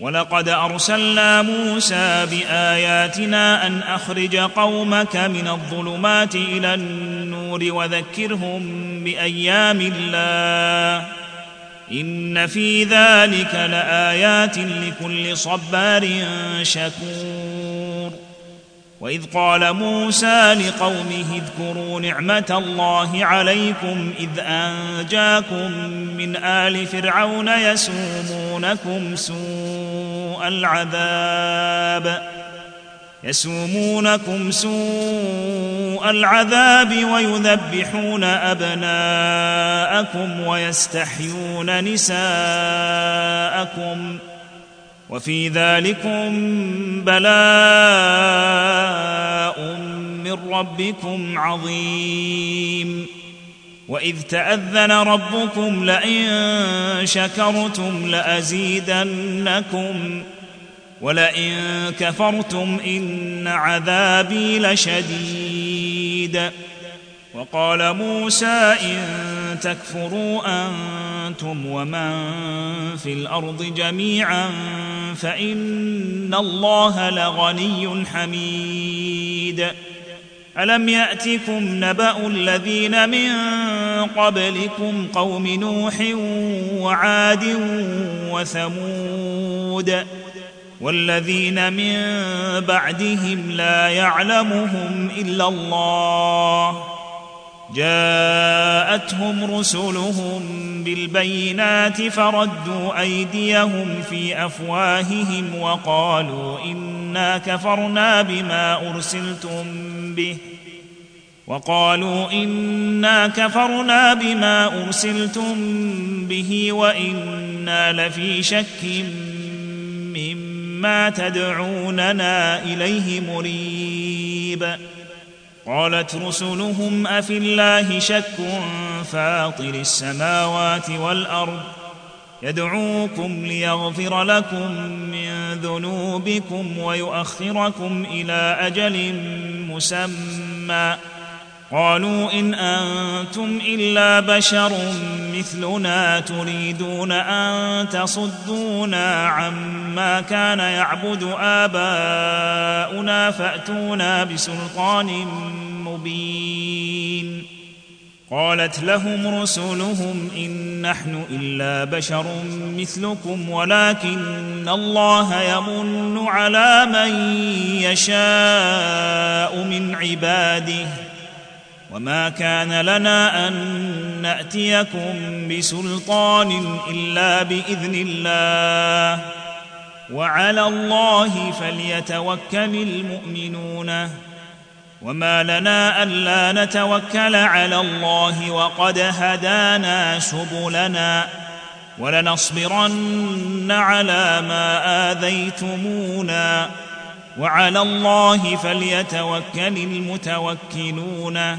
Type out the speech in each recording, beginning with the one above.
ولقد أرسلنا موسى بآياتنا أن أخرج قومك من الظلمات إلى النور وذكرهم بأيام الله. إن في ذلك لآيات لكل صبار شكور. وإذ قال موسى لقومه اذكروا نعمة الله عليكم إذ أنجاكم من آل فرعون يسومونكم سوء العذاب. يسومونكم سوء العذاب ويذبحون أبناءكم ويستحيون نساءكم. وفي ذلكم بلاء من ربكم عظيم. وإذ تأذن ربكم لئن شكرتم لأزيدنكم. ولئن كفرتم إن عذابي لشديد. وقال موسى إن تكفروا أنتم ومن في الأرض جميعا فإن الله لغني حميد. ألم يأتكم نبأ الذين من قبلكم قوم نوح وعاد وثمود؟ والذين من بعدهم لا يعلمهم إلا الله. جاءتهم رسلهم بالبينات فردوا أيديهم في أفواههم وقالوا إنا كفرنا بما أرسلتم به. وقالوا إنا كفرنا بما أرسلتم به وإنا لفي شك مما تدعوننا إليه مريب. قالت رسلهم أفي الله شك فاطر السماوات والأرض؟ يدعوكم ليغفر لكم من ذنوبكم ويؤخركم إلى أجل مسمى. قالوا إن أنتم إلا بشر مثلنا تريدون أن تصدونا عما كان يعبد آباؤنا فأتونا بسلطان مبين. قالت لهم رسلهم إن نحن إلا بشر مثلكم ولكن الله يمن على من يشاء من عباده. وما كان لنا ان ناتيكم بسلطان الا باذن الله وعلى الله فليتوكل المؤمنون وما لنا الا نتوكل على الله وقد هدانا سبلنا ولنصبرن على ما اذيتمونا وعلى الله فليتوكل المتوكلون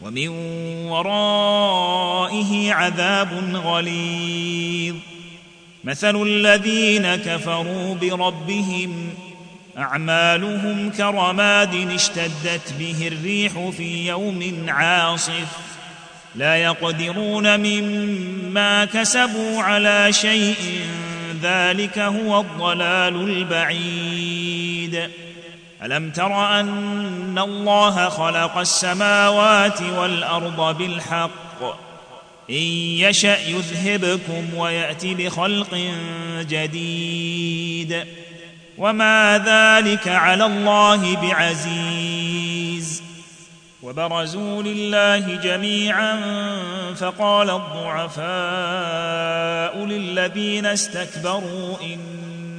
ومن ورائه عذاب غليظ. مثل الذين كفروا بربهم أعمالهم كرماد اشتدت به الريح في يوم عاصف. لا يقدرون مما كسبوا على شيء. ذلك هو الضلال البعيد. ألم تر أن الله خلق السماوات والأرض بالحق؟ إن يشأ يذهبكم ويأت بخلق جديد. وما ذلك على الله بعزيز. وبرزوا لله جميعا فقال الضعفاء للذين استكبروا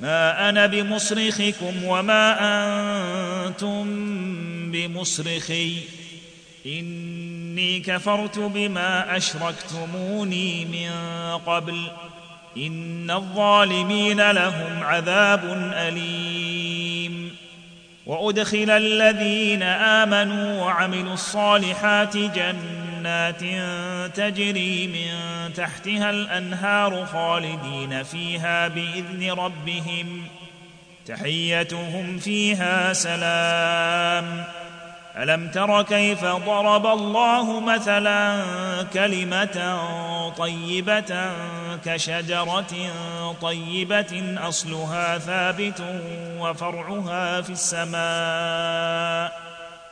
ما أنا بمصرخكم وما أنتم بمصرخي. إني كفرت بما أشركتموني من قبل. إن الظالمين لهم عذاب أليم. وأدخل الذين آمنوا وعملوا الصالحات جنات جنات تجري من تحتها الأنهار خالدين فيها بإذن ربهم تحيتهم فيها سلام. ألم تر كيف ضرب الله مثلا كلمة طيبة كشجرة طيبة أصلها ثابت وفرعها في السماء.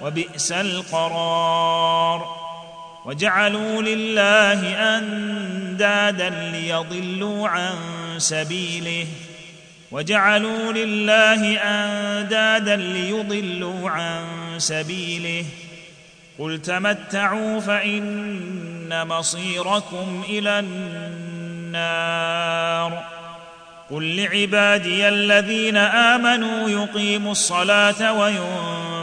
وبئس القرار. وجعلوا لله أندادا ليضلوا عن سبيله. وجعلوا لله أندادا ليضلوا عن سبيله. قل تمتعوا فإن مصيركم إلى النار. قل لعبادي الذين آمنوا يقيموا الصلاة وينفقوا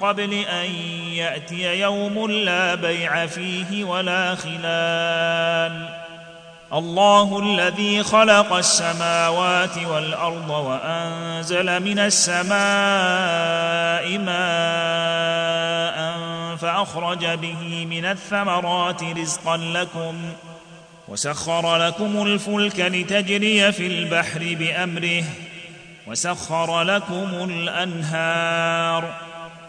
قبل أن يأتي يوم لا بيع فيه ولا خلال. الله الذي خلق السماوات والأرض وأنزل من السماء ماء فأخرج به من الثمرات رزقا لكم وسخر لكم الفلك لتجري في البحر بأمره وسخر لكم الأنهار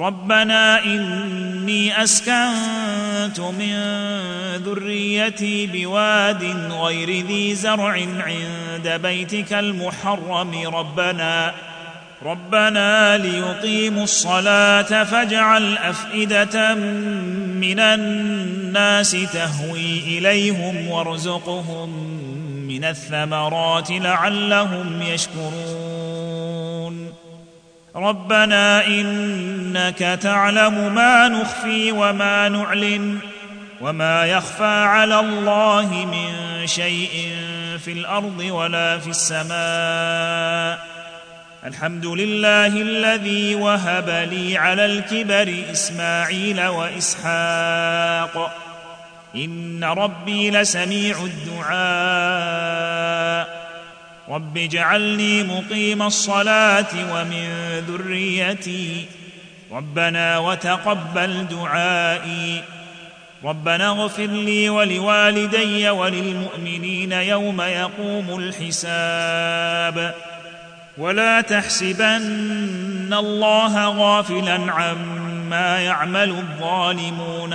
ربنا إني أسكنت من ذريتي بواد غير ذي زرع عند بيتك المحرم. ربنا ربنا ليقيموا الصلاة فاجعل أفئدة من الناس تهوي إليهم وارزقهم من الثمرات لعلهم يشكرون. ربنا إنك تعلم ما نخفي وما نعلن وما يخفى على الله من شيء في الأرض ولا في السماء. الحمد لله الذي وهب لي على الكبر إسماعيل وإسحاق. إن ربي لسميع الدعاء. رب اجعلني مقيم الصلاه ومن ذريتي ربنا وتقبل دعائي ربنا اغفر لي ولوالدي وللمؤمنين يوم يقوم الحساب ولا تحسبن الله غافلا عما يعمل الظالمون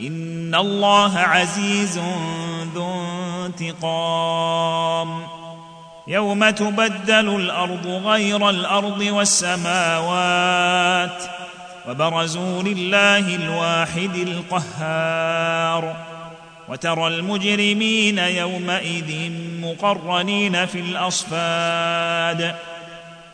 ان الله عزيز ذو انتقام يوم تبدل الأرض غير الأرض والسماوات وبرزوا لله الواحد القهار وترى المجرمين يومئذ مقرنين في الاصفاد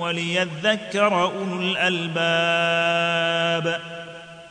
وليذكر أولو الألباب